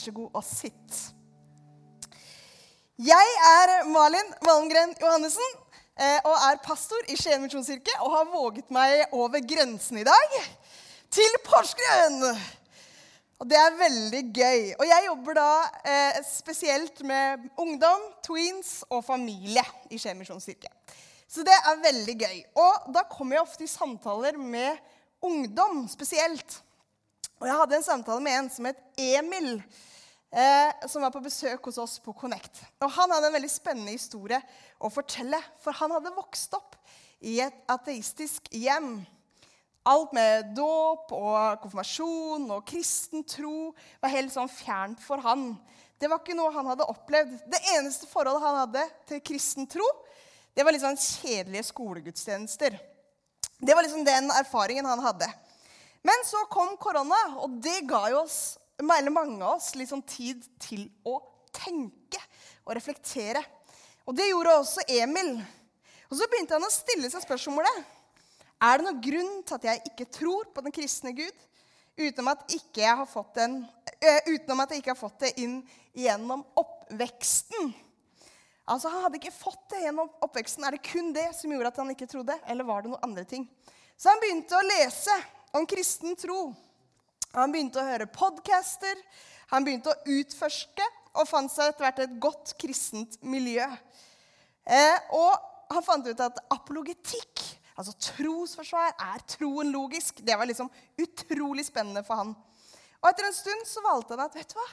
så god og sitt. Jeg er Malin Malmgren Johannessen eh, og er pastor i Skien misjonskirke og har våget meg over grensen i dag til Porsgrunn. Og det er veldig gøy. Og jeg jobber da eh, spesielt med ungdom, tweens og familie i Skien misjonskirke. Så det er veldig gøy. Og da kommer jeg ofte i samtaler med ungdom spesielt. Og jeg hadde en samtale med en som het Emil, eh, som var på besøk hos oss på Connect. Og han hadde en veldig spennende historie å fortelle, for han hadde vokst opp i et ateistisk hjem. Alt med dåp og konfirmasjon og kristen tro var helt sånn fjernt for han. Det var ikke noe han hadde opplevd. Det eneste forholdet han hadde til kristen tro, det var sånn kjedelige skolegudstjenester. Det var liksom den erfaringen han hadde. Men så kom korona, og det ga jo oss, mange av oss litt sånn tid til å tenke og reflektere. Og det gjorde også Emil. Og så begynte han å stille seg spørsmålet er det noen grunn til at jeg ikke tror på den kristne Gud, utenom at, ikke jeg har fått den, utenom at jeg ikke har fått det inn gjennom oppveksten? Altså, Han hadde ikke fått det gjennom oppveksten. Er det kun det som gjorde at han ikke trodde? Eller var det noen andre ting? Så han begynte å lese om kristen tro. Han begynte å høre podcaster. Han begynte å utforske og fant seg etter hvert et godt kristent miljø. Eh, og han fant ut at apologetikk Altså trosforsvar. Er troen logisk? Det var liksom utrolig spennende for han. Og etter en stund så valgte han at vet du hva?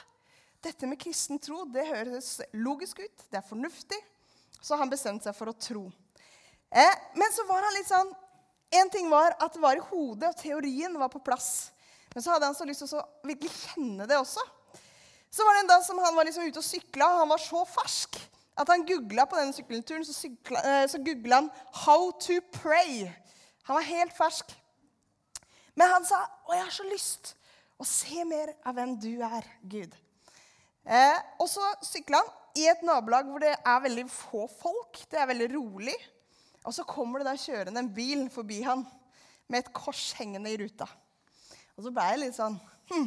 dette med kristen tro det høres logisk ut. Det er fornuftig. Så han bestemte seg for å tro. Eh, men så var han litt sånn En ting var at det var i hodet, og teorien var på plass. Men så hadde han så lyst til å virkelig kjenne det også. Så var det en dag som han var liksom ute og sykla, og han var så fersk at han googla på denne sykkelturen, så, sykla, eh, så googla han 'How to pray'. Han var helt fersk. Men han sa, 'Å, jeg har så lyst å se mer av hvem du er, Gud'. Eh, og så sykla han i et nabolag hvor det er veldig få folk. Det er veldig rolig. Og så kommer det der kjørende en bil forbi han med et kors hengende i ruta. Og så ble jeg litt sånn hm,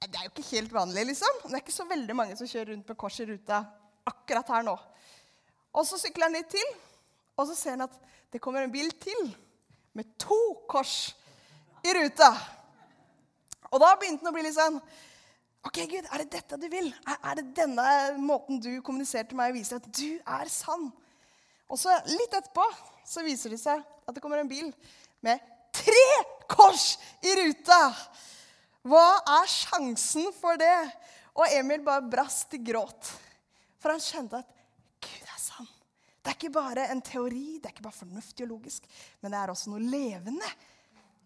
Det er jo ikke helt vanlig, liksom. Det er ikke så veldig mange som kjører rundt med kors i ruta akkurat her nå. Og så sykler han litt til, og så ser han at det kommer en bil til med to kors i ruta. Og da begynte han å bli litt sånn OK, Gud, er det dette du vil? Er, det denne måten du kommuniserer til meg og viser at du er sann? Og så litt etterpå så viser det seg at det kommer en bil med tre kors i ruta. Hva er sjansen for det? Og Emil bare brast i gråt. For han skjønte at Gud er sann. Det er ikke bare en teori, det er ikke bare fornuftig og logisk, men det er også noe levende.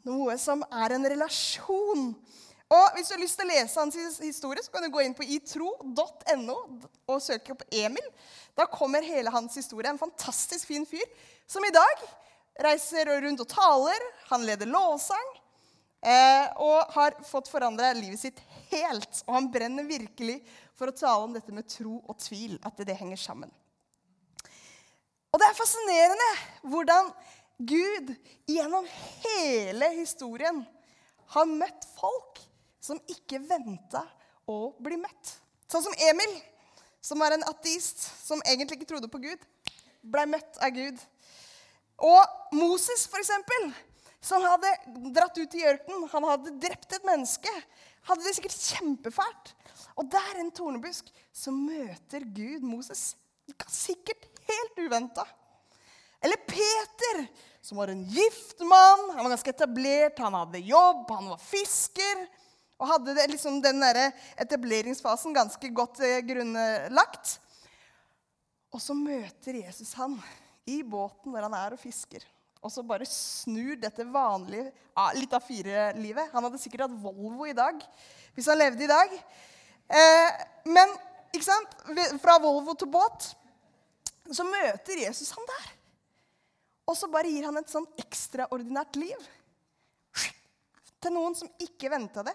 Noe som er en relasjon. Og Hvis du har lyst til å lese hans historie, så kan du gå inn på itro.no og søke opp Emil. Da kommer hele hans historie. En fantastisk fin fyr som i dag reiser rundt og taler. Han leder lovsang eh, og har fått forandra livet sitt helt. Og han brenner virkelig for å tale om dette med tro og tvil, at det henger sammen. Og det er fascinerende hvordan Gud gjennom hele historien har møtt folk som ikke venta å bli møtt. Sånn som Emil, som var en ateist som egentlig ikke trodde på Gud, ble møtt av Gud. Og Moses, for eksempel, som hadde dratt ut i ørkenen. Han hadde drept et menneske. Hadde det sikkert kjempefælt. Og der en tornebusk så møter Gud Moses. Sikkert helt uventa. Eller Peter, som var en gift mann. Han var ganske etablert, han hadde jobb, han var fisker. Og hadde det, liksom den der etableringsfasen ganske godt eh, grunnlagt. Og så møter Jesus han i båten der han er og fisker. Og så bare snur dette vanlige litt av fire-livet. Han hadde sikkert hatt Volvo i dag hvis han levde i dag. Eh, men ikke sant? fra Volvo til båt så møter Jesus han der. Og så bare gir han et sånn ekstraordinært liv til noen som ikke venta det.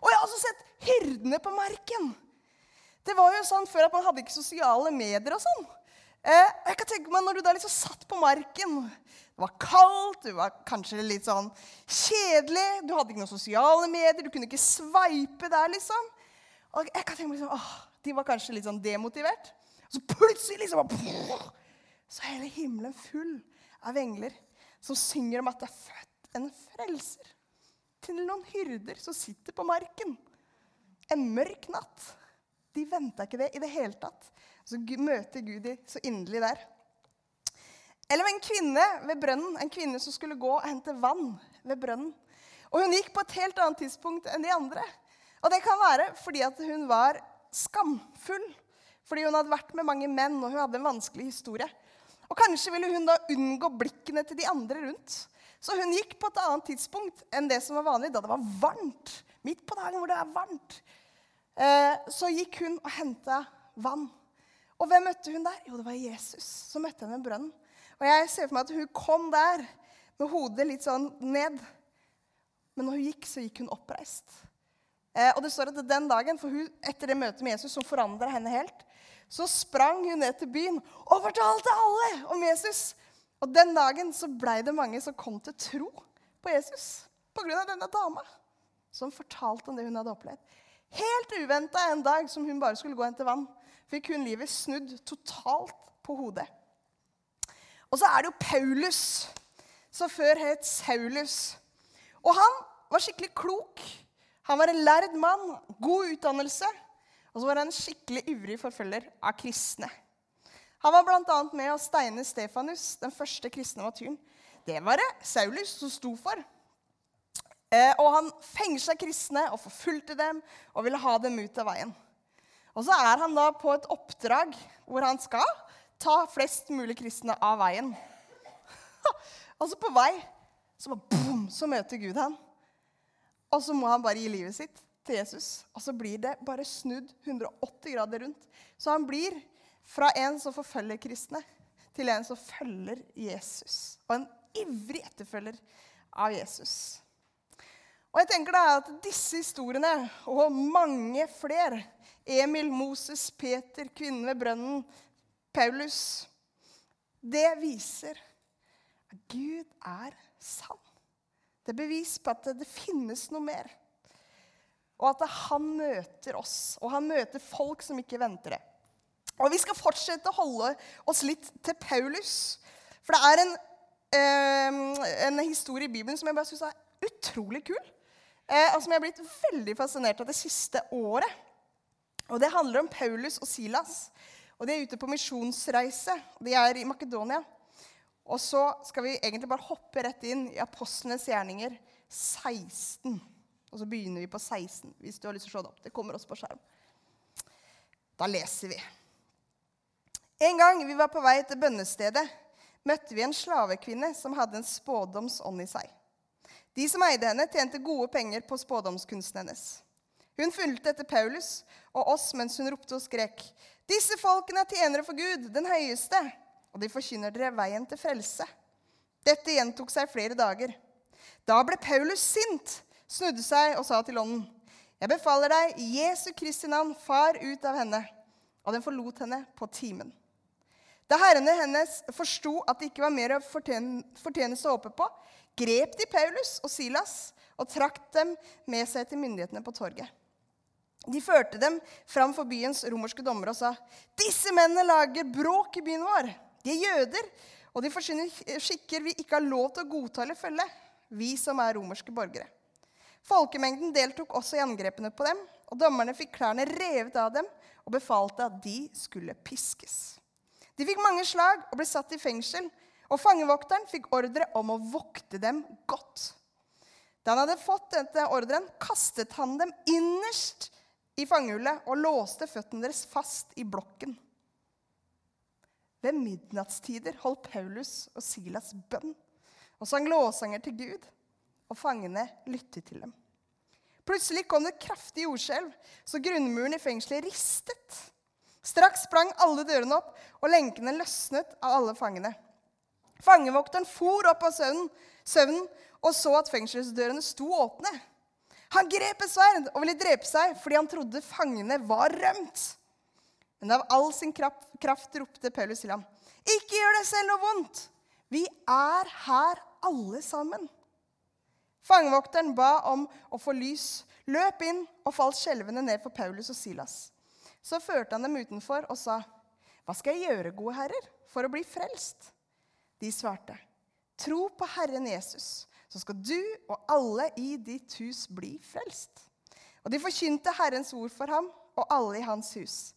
Og jeg har også sett hyrdene på marken. Det var jo sånn Før at man hadde ikke sosiale medier og sånn. Eh, jeg kan tenke meg Når du da liksom satt på marken Det var kaldt, du var kanskje litt sånn kjedelig, du hadde ikke noen sosiale medier, du kunne ikke sveipe der, liksom. Og jeg kan tenke meg liksom, åh, De var kanskje litt sånn demotivert. Og så plutselig liksom, så er hele himmelen full av engler som synger om at det er født en frelser til noen hyrder som sitter på marken. En mørk natt. De venta ikke det i det hele tatt. Så møter Gud de så inderlig der. Eller en kvinne ved brønnen, en kvinne som skulle gå og hente vann ved brønnen. Og hun gikk på et helt annet tidspunkt enn de andre. Og det kan være fordi at hun var skamfull. Fordi hun hadde vært med mange menn, og hun hadde en vanskelig historie. Og kanskje ville hun da unngå blikkene til de andre rundt. Så hun gikk på et annet tidspunkt enn det som var vanlig, da det var varmt. Midt på dagen hvor det er varmt. Eh, så gikk hun og henta vann. Og hvem møtte hun der? Jo, det var Jesus som møtte henne ved brønnen. Og jeg ser for meg at hun kom der med hodet litt sånn ned. Men når hun gikk, så gikk hun oppreist. Eh, og det står at den dagen, for hun, etter det møtet med Jesus som forandra henne helt, så sprang hun ned til byen og fortalte alle om Jesus. Og den dagen så blei det mange som kom til tro på Jesus pga. denne dama som fortalte om det hun hadde opplevd. Helt uventa en dag som hun bare skulle gå hen til vann, fikk hun livet snudd totalt på hodet. Og så er det jo Paulus, som før het Saulus. Og han var skikkelig klok. Han var en lærd mann, god utdannelse, og så var han en skikkelig ivrig forfølger av kristne. Han var bl.a. med å steine Stefanus, den første kristne matyren. Det var det Saulus som sto for. Eh, og han fengsla kristne og forfulgte dem og ville ha dem ut av veien. Og så er han da på et oppdrag hvor han skal ta flest mulig kristne av veien. og så på vei så, bare, boom, så møter Gud han. Og så må han bare gi livet sitt til Jesus. Og så blir det bare snudd 180 grader rundt. Så han blir fra en som forfølger kristne, til en som følger Jesus. Og en ivrig etterfølger av Jesus. Og jeg tenker da at disse historiene, og mange flere Emil, Moses, Peter, kvinnen ved brønnen, Paulus Det viser at Gud er sann. Det er bevis på at det, finnes noe mer. Og at han møter oss, og han møter folk som ikke venter det. Og vi skal fortsette å holde oss litt til Paulus. For det er en, eh, en historie i Bibelen som jeg bare syns er utrolig kul. Eh, og som jeg har blitt veldig fascinert av det siste året. Og Det handler om Paulus og Silas. Og De er ute på misjonsreise. De er i Makedonia. Og så skal vi egentlig bare hoppe rett inn i Apostlenes gjerninger 16. Og så begynner vi på 16, hvis du har lyst til å se det opp. Det kommer også på skjerm. Da leser vi. En gang vi var på vei til bønnestedet, møtte vi en slavekvinne som hadde en spådomsånd i seg. De som eide henne, tjente gode penger på spådomskunsten hennes. Hun fulgte etter Paulus og oss mens hun ropte og skrek. Disse folkene er tjenere for Gud, den høyeste og de forkynner dere veien til frelse. Dette gjentok seg flere dager. Da ble Paulus sint, snudde seg og sa til ånden.: Jeg befaler deg Jesu Kristi navn, far ut av henne. Og den forlot henne på timen. Da herrene hennes forsto at det ikke var mer å fortjeneste å håpe på, grep de Paulus og Silas og trakk dem med seg til myndighetene på torget. De førte dem fram for byens romerske dommere og sa.: Disse mennene lager bråk i byen vår. De er jøder, og de forsyner skikker vi ikke har lov til å godta eller følge, vi som er romerske borgere. Folkemengden deltok også i angrepene på dem, og dommerne fikk klærne revet av dem og befalte at de skulle piskes. De fikk mange slag og ble satt i fengsel, og fangevokteren fikk ordre om å vokte dem godt. Da han hadde fått denne ordren, kastet han dem innerst i fangehullet og låste føttene deres fast i blokken. Ved midnattstider holdt Paulus og Silas bønn og sang låsanger til Gud, og fangene lyttet til dem. Plutselig kom det kraftig jordskjelv, så grunnmuren i fengselet ristet. Straks sprang alle dørene opp, og lenkene løsnet av alle fangene. Fangevokteren for opp av søvnen, søvnen og så at fengselsdørene sto åpne. Han grep et sverd og ville drepe seg fordi han trodde fangene var rømt. Men av all sin kraft, kraft ropte Paulus til ham, 'Ikke gjør deg selv noe vondt. Vi er her alle sammen.' Fangevokteren ba om å få lys, løp inn og falt skjelvende ned for Paulus og Silas. Så førte han dem utenfor og sa, 'Hva skal jeg gjøre, gode herrer, for å bli frelst?' De svarte, 'Tro på Herren Jesus, så skal du og alle i ditt hus bli frelst.' Og de forkynte Herrens ord for ham og alle i hans hus.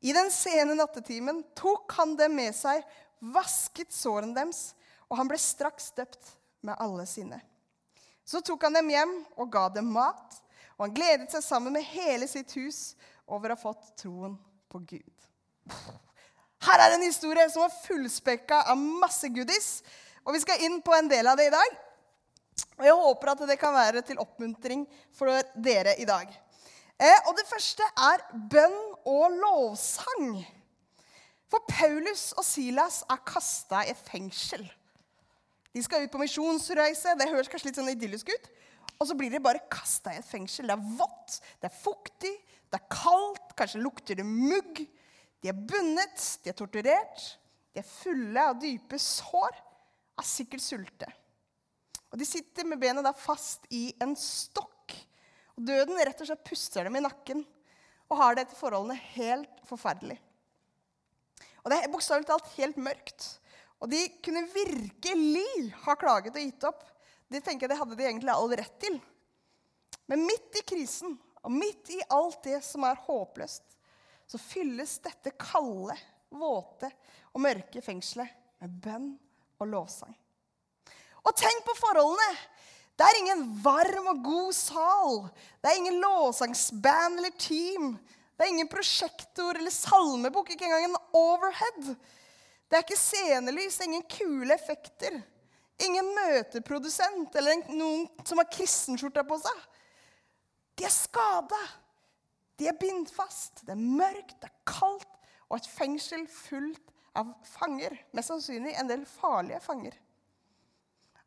I den sene nattetimen tok han dem med seg, vasket sårene deres, og han ble straks døpt med alle sine. Så tok han dem hjem og ga dem mat, og han gledet seg sammen med hele sitt hus over å ha fått troen på Gud. Her er en historie som er fullspekka av masse goodies, og vi skal inn på en del av det i dag. Og jeg håper at det kan være til oppmuntring for dere i dag. Eh, og det første er bønn og lovsang. For Paulus og Silas er kasta i fengsel. De skal ut på misjonsreise. Det høres kanskje litt sånn idyllisk ut. Og så blir de bare kasta i et fengsel. Det er vått, det er fuktig, det er kaldt, kanskje lukter det mugg. De er bundet, de er torturert, de er fulle av dype sår, er sikkert sulte. Og De sitter med bena fast i en stokk. Og Døden rett og slett puster dem i nakken og har det etter forholdene helt forferdelig. Og Det er bokstavelig talt helt mørkt. Og de kunne virkelig ha klaget og gitt opp. Det tenker jeg det hadde de egentlig all rett til. Men midt i krisen og midt i alt det som er håpløst, så fylles dette kalde, våte og mørke fengselet med bønn og lovsang. Og tenk på forholdene! Det er ingen varm og god sal. Det er ingen lovsangsband eller team. Det er ingen prosjektor eller salmebok, ikke engang en overhead. Det er ikke scenelys, ingen kule effekter. Ingen møteprodusent eller noen som har kristenskjorta på seg. De er skada. De er bindt fast. Det er mørkt, det er kaldt, og et fengsel fullt av fanger. Mest sannsynlig en del farlige fanger.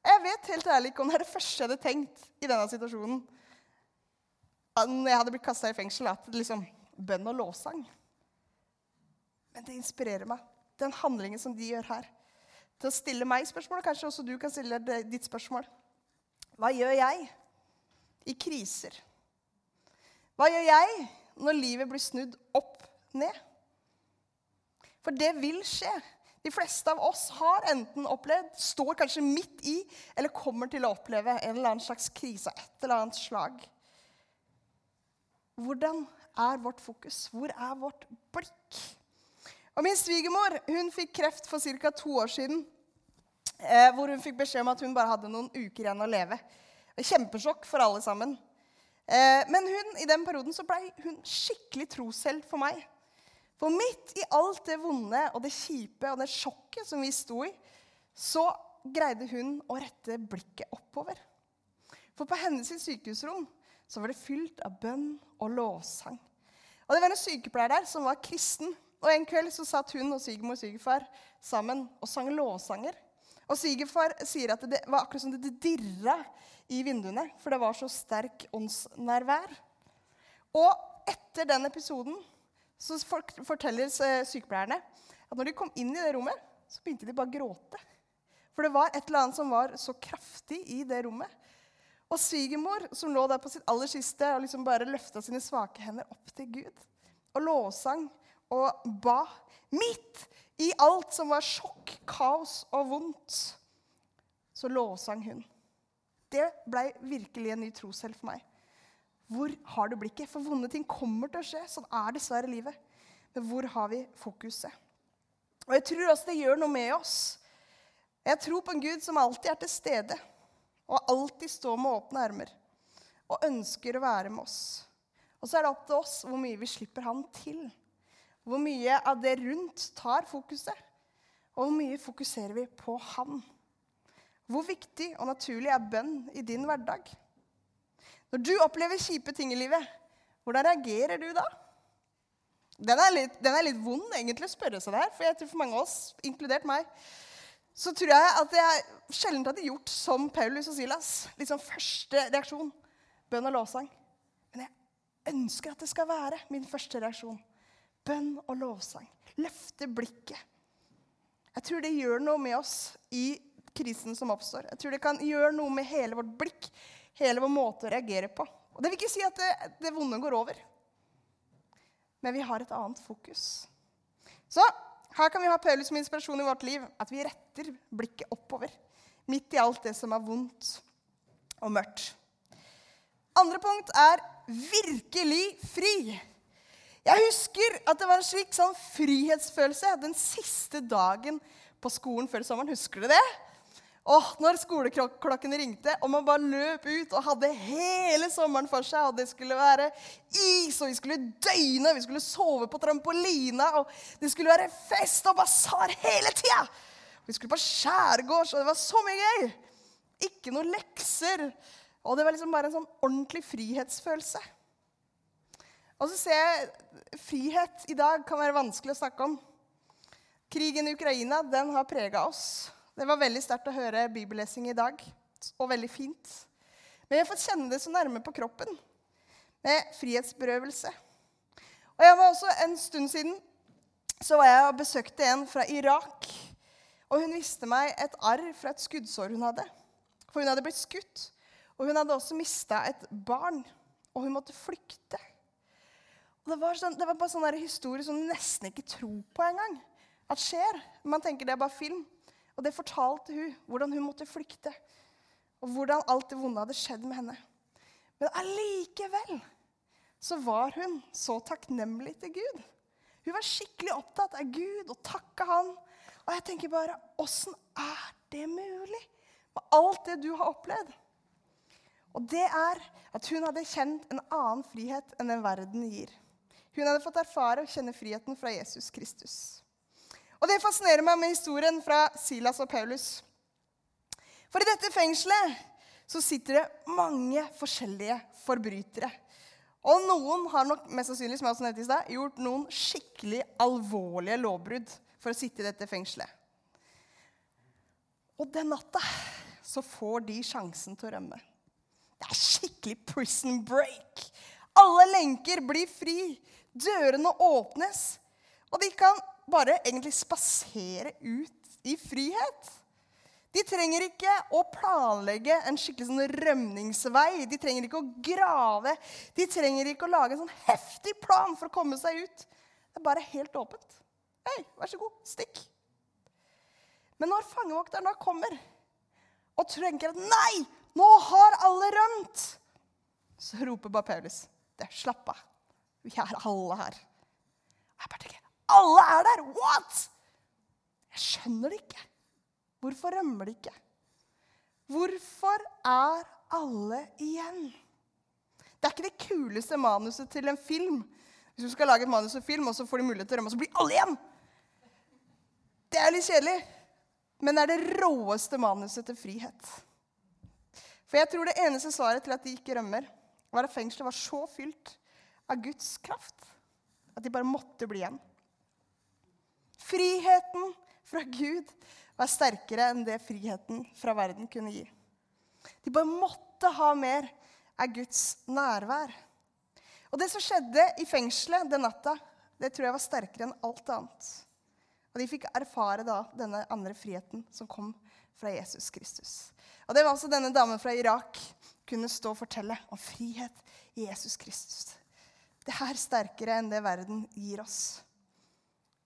Jeg vet helt ærlig ikke om det er det første jeg hadde tenkt i denne situasjonen. Når jeg hadde blitt kasta i fengsel, at liksom, bønn og lovsang. Men det inspirerer meg, den handlingen som de gjør her. Til å stille meg spørsmål, og kanskje også du kan stille ditt spørsmål. Hva gjør jeg i kriser? Hva gjør jeg når livet blir snudd opp ned? For det vil skje. De fleste av oss har enten opplevd, står kanskje midt i, eller kommer til å oppleve en eller annen slags krise, et eller annet slag. Hvordan er vårt fokus? Hvor er vårt blikk? Og Min svigermor hun fikk kreft for ca. to år siden. Eh, hvor hun fikk beskjed om at hun bare hadde noen uker igjen å leve. Kjempesjokk for alle sammen. Eh, men hun, i den perioden så ble hun skikkelig troshelt for meg. For midt i alt det vonde og det kjipe og det sjokket som vi sto i, så greide hun å rette blikket oppover. For på hennes sykehusrom så var det fylt av bønn og lovsang. Og Det var en sykepleier der som var kristen. Og En kveld så satt hun og svigermor og svigerfar sammen og sang lovsanger. Og Svigerfar sier at det var akkurat som det dirra i vinduene, for det var så sterk åndsnærvær. Og etter den episoden så forteller sykepleierne at når de kom inn i det rommet, så begynte de bare å gråte. For det var et eller annet som var så kraftig i det rommet. Og svigermor, som lå der på sitt aller siste og liksom bare løfta sine svake hender opp til Gud, og lovsang og ba, midt i alt som var sjokk, kaos og vondt, så lovsang hun. Det blei virkelig en ny troshelt for meg. Hvor har du blikket? For vonde ting kommer til å skje. Sånn er dessverre livet. Men hvor har vi fokuset? Og jeg tror også det gjør noe med oss. Jeg tror på en Gud som alltid er til stede, og alltid står med åpne armer og ønsker å være med oss. Og så er det opp til oss hvor mye vi slipper han til. Hvor mye av det rundt tar fokuset, og hvor mye fokuserer vi på han. Hvor viktig og naturlig er bønn i din hverdag? Når du opplever kjipe ting i livet, hvordan reagerer du da? Den er litt, den er litt vond egentlig å spørre seg der, for jeg tror for mange av oss, inkludert meg, så tror jeg at jeg sjelden hadde gjort som Paulus og Silas. Litt sånn første reaksjon bønn og lovsang. Men jeg ønsker at det skal være min første reaksjon. Bønn og lovsang. Løfte blikket. Jeg tror det gjør noe med oss i krisen som oppstår. Jeg tror det kan gjøre noe med hele vårt blikk, hele vår måte å reagere på. Og Det vil ikke si at det, det vonde går over, men vi har et annet fokus. Så her kan vi ha Paulus som inspirasjon i vårt liv. At vi retter blikket oppover. Midt i alt det som er vondt og mørkt. Andre punkt er virkelig fri. Jeg husker at det var en slik sånn frihetsfølelse den siste dagen på skolen før sommeren. Husker du det? Åh, når skoleklokken ringte, og man bare løp ut og hadde hele sommeren for seg, og det skulle være is, og vi skulle døgne, vi skulle sove på trampolina, og det skulle være fest og basar hele tida! Vi skulle på skjærgårds, og det var så mye gøy! Ikke noen lekser. Og det var liksom bare en sånn ordentlig frihetsfølelse. Og så ser jeg frihet i dag kan være vanskelig å snakke om. Krigen i Ukraina den har prega oss. Det var veldig sterkt å høre bibellesing i dag, og veldig fint. Men jeg har fått kjenne det så nærme på kroppen, med frihetsberøvelse. Og jeg var også En stund siden så var jeg og besøkte en fra Irak. Og hun viste meg et arr fra et skuddsår hun hadde. For hun hadde blitt skutt. Og hun hadde også mista et barn, og hun måtte flykte. Det var, sånn, det var bare sånn historie som du nesten ikke tror på engang at skjer. Man tenker det er bare film. Og det fortalte hun, hvordan hun måtte flykte. Og hvordan alt det vonde hadde skjedd med henne. Men allikevel så var hun så takknemlig til Gud. Hun var skikkelig opptatt av Gud og takka han. Og jeg tenker bare Åssen er det mulig? Med alt det du har opplevd. Og det er at hun hadde kjent en annen frihet enn den verden gir. Hun hadde fått erfare og kjenne friheten fra Jesus Kristus. Og det fascinerer meg med historien fra Silas og Paulus. For i dette fengselet så sitter det mange forskjellige forbrytere. Og noen har nok mest sannsynlig som jeg også nevnte i sted, gjort noen skikkelig alvorlige lovbrudd for å sitte i dette fengselet. Og den natta så får de sjansen til å rømme. Det er skikkelig prison break. Alle lenker blir fri. Dørene åpnes. Og de kan bare egentlig spasere ut i frihet. De trenger ikke å planlegge en skikkelig sånn rømningsvei. De trenger ikke å grave. De trenger ikke å lage en sånn heftig plan for å komme seg ut. Det er bare helt åpent. Hei, vær så god, stikk. Men når fangevokteren da kommer og tenker at nei, nå har alle rømt, så roper bare Paulus det, slapp av. Vi er alle her. Jeg bare tenker, alle er der! What?! Jeg skjønner det ikke. Hvorfor rømmer de ikke? Hvorfor er alle igjen? Det er ikke det kuleste manuset til en film. Hvis du skal lage et manus og film, og så får de mulighet til å rømme, og så blir alle igjen! Det er litt kjedelig, men det er det råeste manuset til frihet. For jeg tror det eneste svaret til at de ikke rømmer, var at fengselet var så fylt av Guds kraft at de bare måtte bli igjen. Friheten fra Gud var sterkere enn det friheten fra verden kunne gi. De bare måtte ha mer av Guds nærvær. Og det som skjedde i fengselet den natta, det tror jeg var sterkere enn alt annet. Og de fikk erfare da denne andre friheten som kom fra Jesus Kristus. Og det var altså denne damen fra Irak kunne stå og fortelle om frihet i Jesus Kristus. Det er sterkere enn det verden gir oss.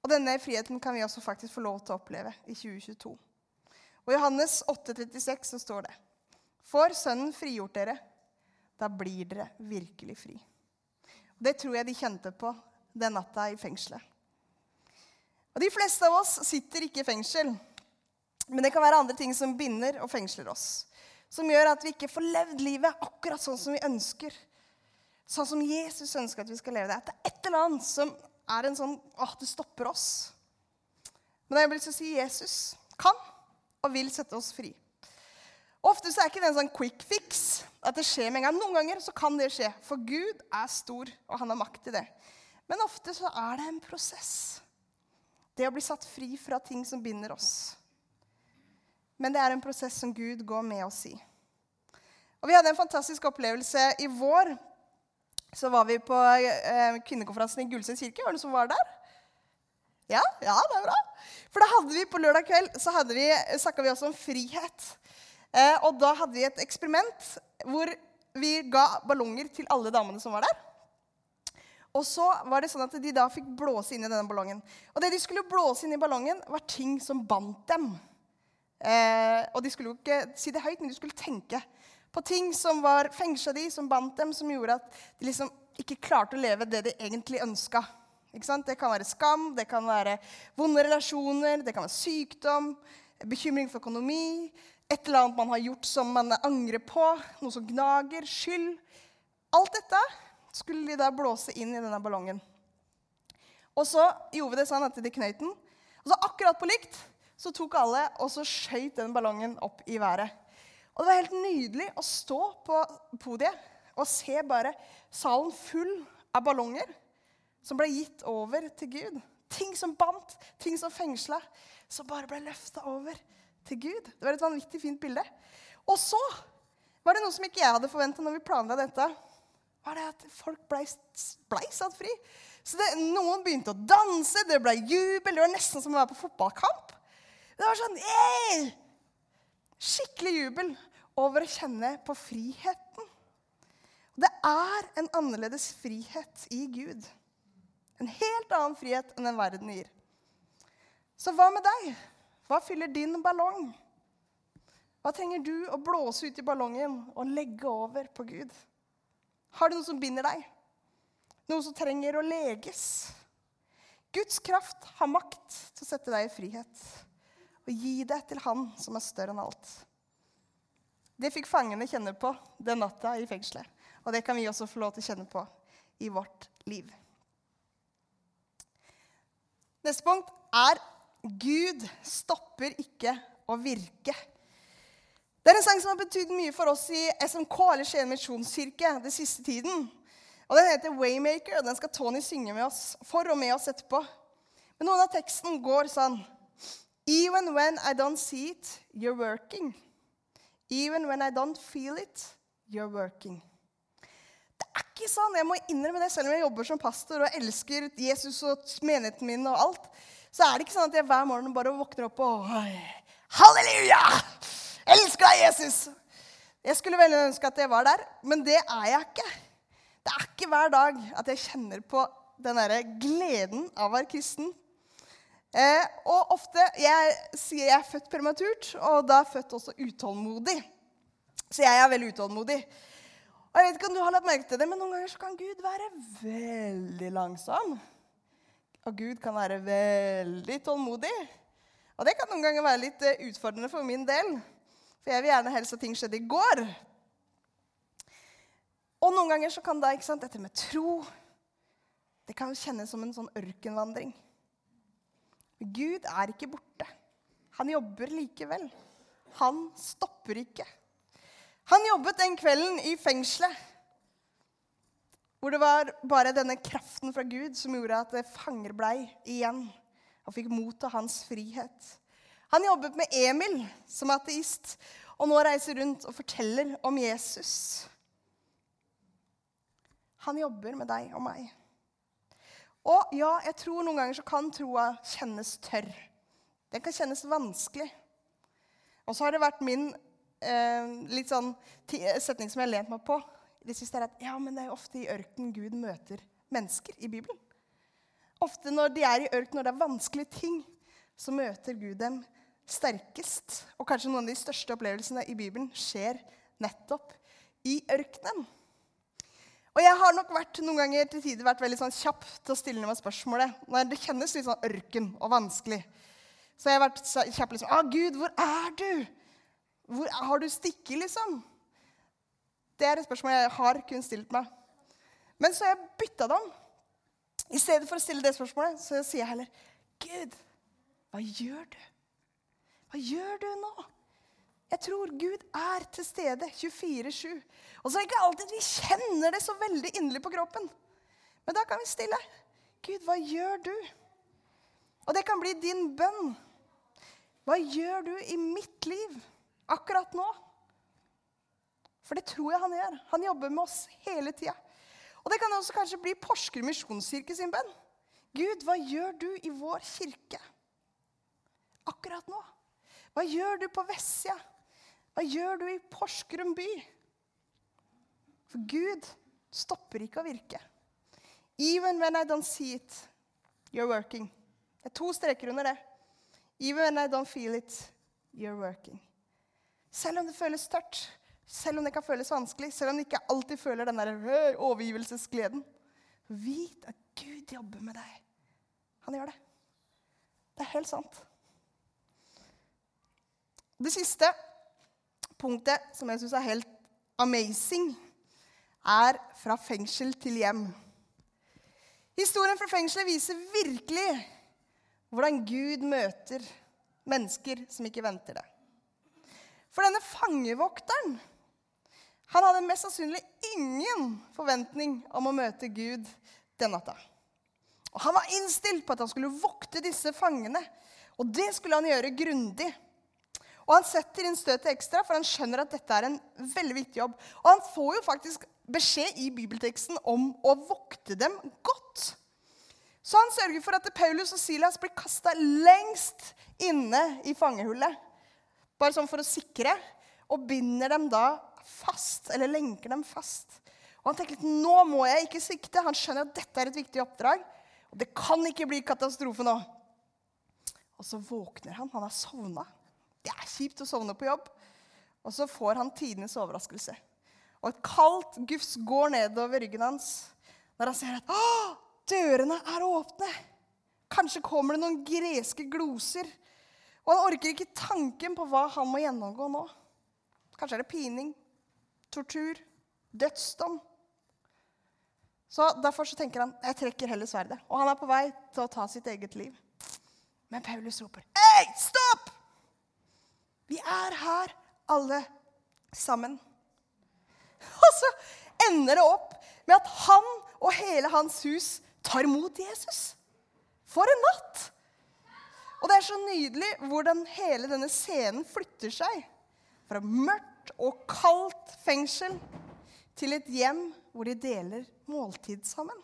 Og denne friheten kan vi også faktisk få lov til å oppleve i 2022. Og I Johannes 8,36 så står det Får Sønnen frigjort dere, da blir dere virkelig fri. Og Det tror jeg de kjente på den natta i fengselet. Og De fleste av oss sitter ikke i fengsel, men det kan være andre ting som binder og fengsler oss. Som gjør at vi ikke får levd livet akkurat sånn som vi ønsker. Sånn som Jesus ønsker at vi skal leve det. At det er et eller annet som er en sånn åh, det stopper oss. Men jeg har lyst si Jesus kan og vil sette oss fri. Ofte så er ikke det en sånn quick fix. at det skjer med en gang. Noen ganger så kan det skje, for Gud er stor, og han har makt til det. Men ofte så er det en prosess. Det å bli satt fri fra ting som binder oss. Men det er en prosess som Gud går med oss i. Og Vi hadde en fantastisk opplevelse i vår så var vi på eh, kvinnekonferansen i Gullsund kirke. Var det noen som var der? Ja, ja, det er bra. For da hadde vi på lørdag kveld så snakka vi også om frihet. Eh, og da hadde vi et eksperiment hvor vi ga ballonger til alle damene som var der. Og så var det sånn at de da fikk blåse inn i denne ballongen. Og det de skulle blåse inn i ballongen, var ting som bandt dem. Eh, og de skulle jo ikke si det høyt, men de skulle tenke på ting som var fengsla de, som bandt dem, som gjorde at de liksom ikke klarte å leve det de egentlig ønska. Det kan være skam, det kan være vonde relasjoner, det kan være sykdom, bekymring for økonomi, et eller annet man har gjort som man angrer på, noe som gnager, skyld. Alt dette skulle de da blåse inn i denne ballongen. Og så gjorde vi det sånn at de knøt den. Og så akkurat på likt så tok alle og så skjøt den ballongen opp i været. Og det var helt nydelig å stå på podiet og se bare salen full av ballonger som ble gitt over til Gud. Ting som bandt, ting som fengsla, som bare ble løfta over til Gud. Det var et vanvittig fint bilde. Og så var det noe som ikke jeg hadde forventa når vi planla dette var det at folk ble, ble satt fri. Så det, Noen begynte å danse, det ble jubel. Det var nesten som å være på fotballkamp. Det var sånn yeah! Skikkelig jubel over å kjenne på friheten. Det er en annerledes frihet i Gud. En helt annen frihet enn den verden gir. Så hva med deg? Hva fyller din ballong? Hva trenger du å blåse ut i ballongen og legge over på Gud? Har du noe som binder deg? Noe som trenger å leges? Guds kraft har makt til å sette deg i frihet og gi det til Han som er større enn alt. Det fikk fangene kjenne på den natta i fengselet. Og det kan vi også få lov til å kjenne på i vårt liv. Neste punkt er Gud stopper ikke å virke. Det er en sang som har betydd mye for oss i SMK, eller Skien misjonskirke, den siste tiden. Og Den heter 'Waymaker', og den skal Tony synge med oss, for og med oss etterpå. Men noen av teksten går sånn Even when I don't see it, you're working. Even when I don't feel it, you're working. Det er ikke sånn, jeg må innrømme det, selv om jeg jobber som pastor og elsker Jesus og menigheten min og alt, så er det ikke sånn at jeg hver morgen bare våkner opp og Halleluja! Elsker deg, Jesus! Jeg skulle veldig ønske at jeg var der, men det er jeg ikke. Det er ikke hver dag at jeg kjenner på den derre gleden av å være kristen. Eh, og ofte Jeg sier jeg er født prematurt, og da er jeg født også utålmodig. Så jeg er veldig utålmodig. Og jeg vet ikke om du har lagt merke til det, men Noen ganger så kan Gud være veldig langsom. Og Gud kan være veldig tålmodig. Og det kan noen ganger være litt eh, utfordrende for min del. For jeg vil gjerne helst at ting skjedde i går. Og noen ganger så kan da, ikke sant, dette med tro det kan kjennes som en sånn ørkenvandring. Gud er ikke borte. Han jobber likevel. Han stopper ikke. Han jobbet den kvelden i fengselet hvor det var bare denne kraften fra Gud som gjorde at fanger blei igjen og fikk mot av hans frihet. Han jobbet med Emil som ateist, og nå reiser rundt og forteller om Jesus. Han jobber med deg og meg. Og ja, jeg tror noen ganger så kan troa kjennes tørr. Den kan kjennes vanskelig. Og så har det vært min eh, litt sånn setning som jeg har lent meg på det siste, er at ja, men det er jo ofte i ørkenen Gud møter mennesker i Bibelen. Ofte når de er i ørkenen, når det er vanskelige ting, så møter Gud dem sterkest, og kanskje noen av de største opplevelsene i Bibelen, skjer nettopp i ørkenen. Og jeg har nok vært noen ganger til tider vært veldig sånn kjapp til å stille meg spørsmålet når det kjennes litt sånn ørken og vanskelig. Så jeg har vært kjapp liksom Å, Gud, hvor er du? Hvor har du stikket, liksom? Det er et spørsmål jeg har kun stilt meg. Men så har jeg bytta det om. I stedet for å stille det spørsmålet, så sier jeg heller Gud, hva gjør du? Hva gjør du nå? Jeg tror Gud er til stede 24-7. Og så er det ikke alltid vi kjenner det så veldig inderlig på kroppen. Men da kan vi stille. Gud, hva gjør du? Og det kan bli din bønn. Hva gjør du i mitt liv akkurat nå? For det tror jeg han gjør. Han jobber med oss hele tida. Og det kan også kanskje bli Porsgrunn misjonskirke sin bønn. Gud, hva gjør du i vår kirke akkurat nå? Hva gjør du på Vestsida? Hva gjør du i Porsgrunn by? For Gud stopper ikke å virke. Even when I don't see it, you're working. Det er to streker under det. Even when I don't feel it, you're working. Selv om det føles tørt, selv om det kan føles vanskelig, selv om du ikke alltid føler den der overgivelsesgleden, vit at Gud jobber med deg. Han gjør det. Det er helt sant. Det siste punktet som jeg syns er helt amazing, er fra fengsel til hjem. Historien fra fengselet viser virkelig hvordan Gud møter mennesker som ikke venter det. For denne fangevokteren han hadde mest sannsynlig ingen forventning om å møte Gud den natta. Og Han var innstilt på at han skulle vokte disse fangene. Og det skulle han gjøre grundig. Og han setter inn støtet ekstra, for han skjønner at dette er en veldig viktig jobb. Og han får jo faktisk beskjed i bibelteksten om å vokte dem godt. Så han sørger for at Paulus og Silas blir kasta lengst inne i fangehullet. Bare sånn for å sikre. Og binder dem da fast, eller lenker dem fast. Og han tenker litt, nå må jeg ikke svikte. Han skjønner at dette er et viktig oppdrag. Og det kan ikke bli katastrofe nå. Og så våkner han. Han har sovna. Det er kjipt å sovne på jobb. Og så får han tidenes overraskelse. Og et kaldt gufs går nedover ryggen hans når han ser at Å, dørene er åpne. Kanskje kommer det noen greske gloser. Og han orker ikke tanken på hva han må gjennomgå nå. Kanskje er det pining, tortur, dødsdom. Så Derfor så tenker han jeg trekker heller sverdet. Og han er på vei til å ta sitt eget liv. Men Paulus roper, Hei, stopp! Vi er her alle sammen. Og så ender det opp med at han og hele hans hus tar imot Jesus. For en natt! Og det er så nydelig hvordan hele denne scenen flytter seg. Fra mørkt og kaldt fengsel til et hjem hvor de deler måltid sammen.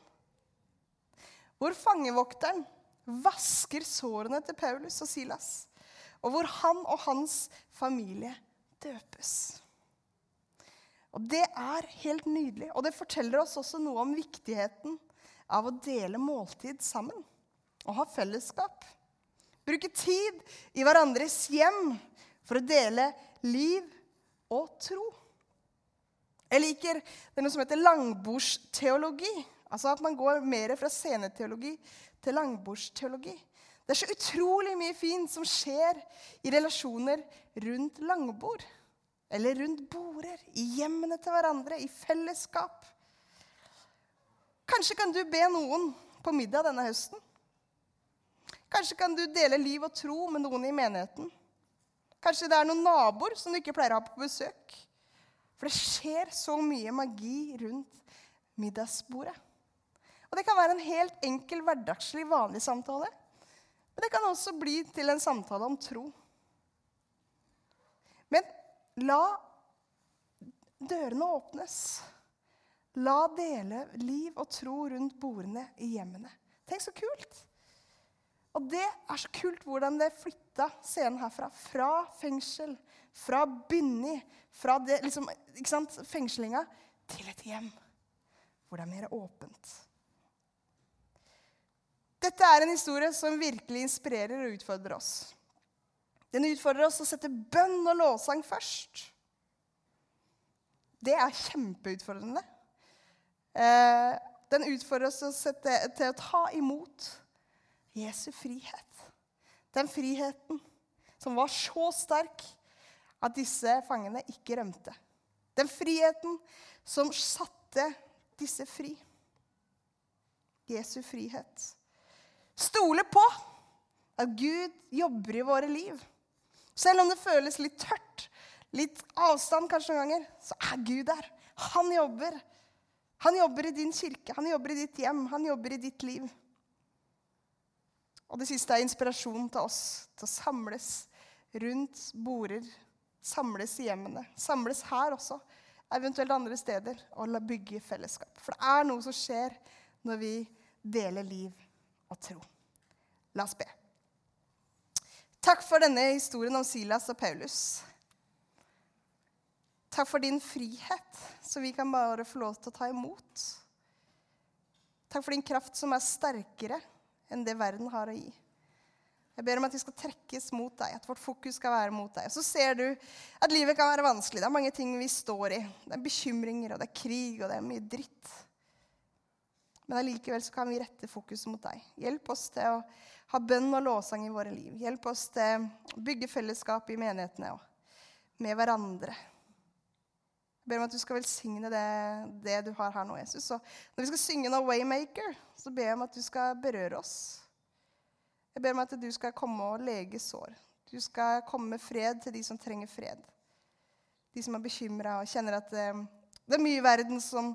Hvor fangevokteren vasker sårene til Paulus og Silas, og hvor han og hans familie døpes. Og Det er helt nydelig, og det forteller oss også noe om viktigheten av å dele måltid sammen og ha fellesskap. Bruke tid i hverandres hjem for å dele liv og tro. Jeg liker det noe som heter langbordsteologi. Altså at man går mer fra sceneteologi til langbordsteologi. Det er så utrolig mye fint som skjer i relasjoner rundt langbord. Eller rundt border, i hjemmene til hverandre, i fellesskap. Kanskje kan du be noen på middag denne høsten. Kanskje kan du dele liv og tro med noen i menigheten. Kanskje det er noen naboer som du ikke pleier å ha på besøk. For det skjer så mye magi rundt middagsbordet. Og Det kan være en helt enkel, hverdagslig, vanlig samtale. Men det kan også bli til en samtale om tro. Men la dørene åpnes. La dele liv og tro rundt bordene i hjemmene. Tenk så kult! Og det er så kult hvordan det flytta scenen herfra. Fra fengsel, fra Binni, fra det, liksom, fengslinga, til et hjem hvor det er mer åpent. Dette er en historie som virkelig inspirerer og utfordrer oss. Den utfordrer oss å sette bønn og lovsang først. Det er kjempeutfordrende. Eh, den utfordrer oss sette, til å ta imot Jesu frihet. Den friheten som var så sterk at disse fangene ikke rømte. Den friheten som satte disse fri. Jesu frihet. Stole på at Gud jobber i våre liv. Selv om det føles litt tørt, litt avstand kanskje noen ganger, så er Gud der. Han jobber. Han jobber i din kirke, han jobber i ditt hjem, han jobber i ditt liv. Og det siste er inspirasjon til oss til å samles rundt border Samles i hjemmene. Samles her også, eventuelt andre steder, og la bygge fellesskap. For det er noe som skjer når vi deler liv og tro. La oss be. Takk for denne historien om Silas og Paulus. Takk for din frihet, så vi kan bare få lov til å ta imot. Takk for din kraft som er sterkere enn det verden har å gi. Jeg ber om at vi skal trekkes mot deg, at vårt fokus skal være mot deg. Så ser du at livet kan være vanskelig. Det er mange ting vi står i. Det er bekymringer, og det er krig, og det er mye dritt. Men allikevel kan vi rette fokuset mot deg. Hjelp oss til å ha bønn og lovsang i våre liv. Hjelp oss til å bygge fellesskap i menighetene og med hverandre. Jeg ber om at du skal velsigne det, det du har her nå, Jesus. Og når vi skal synge noe Waymaker, så ber jeg om at du skal berøre oss. Jeg ber om at du skal komme og lege sår. Du skal komme med fred til de som trenger fred. De som er bekymra og kjenner at det, det er mye i verden som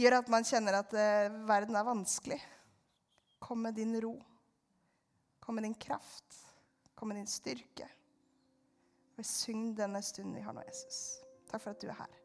gjør at man kjenner at eh, verden er vanskelig. Kom med din ro. Kom med din kraft. Kom med din styrke. Besygn denne stunden vi har nå, Jesus. Takk for at du er her.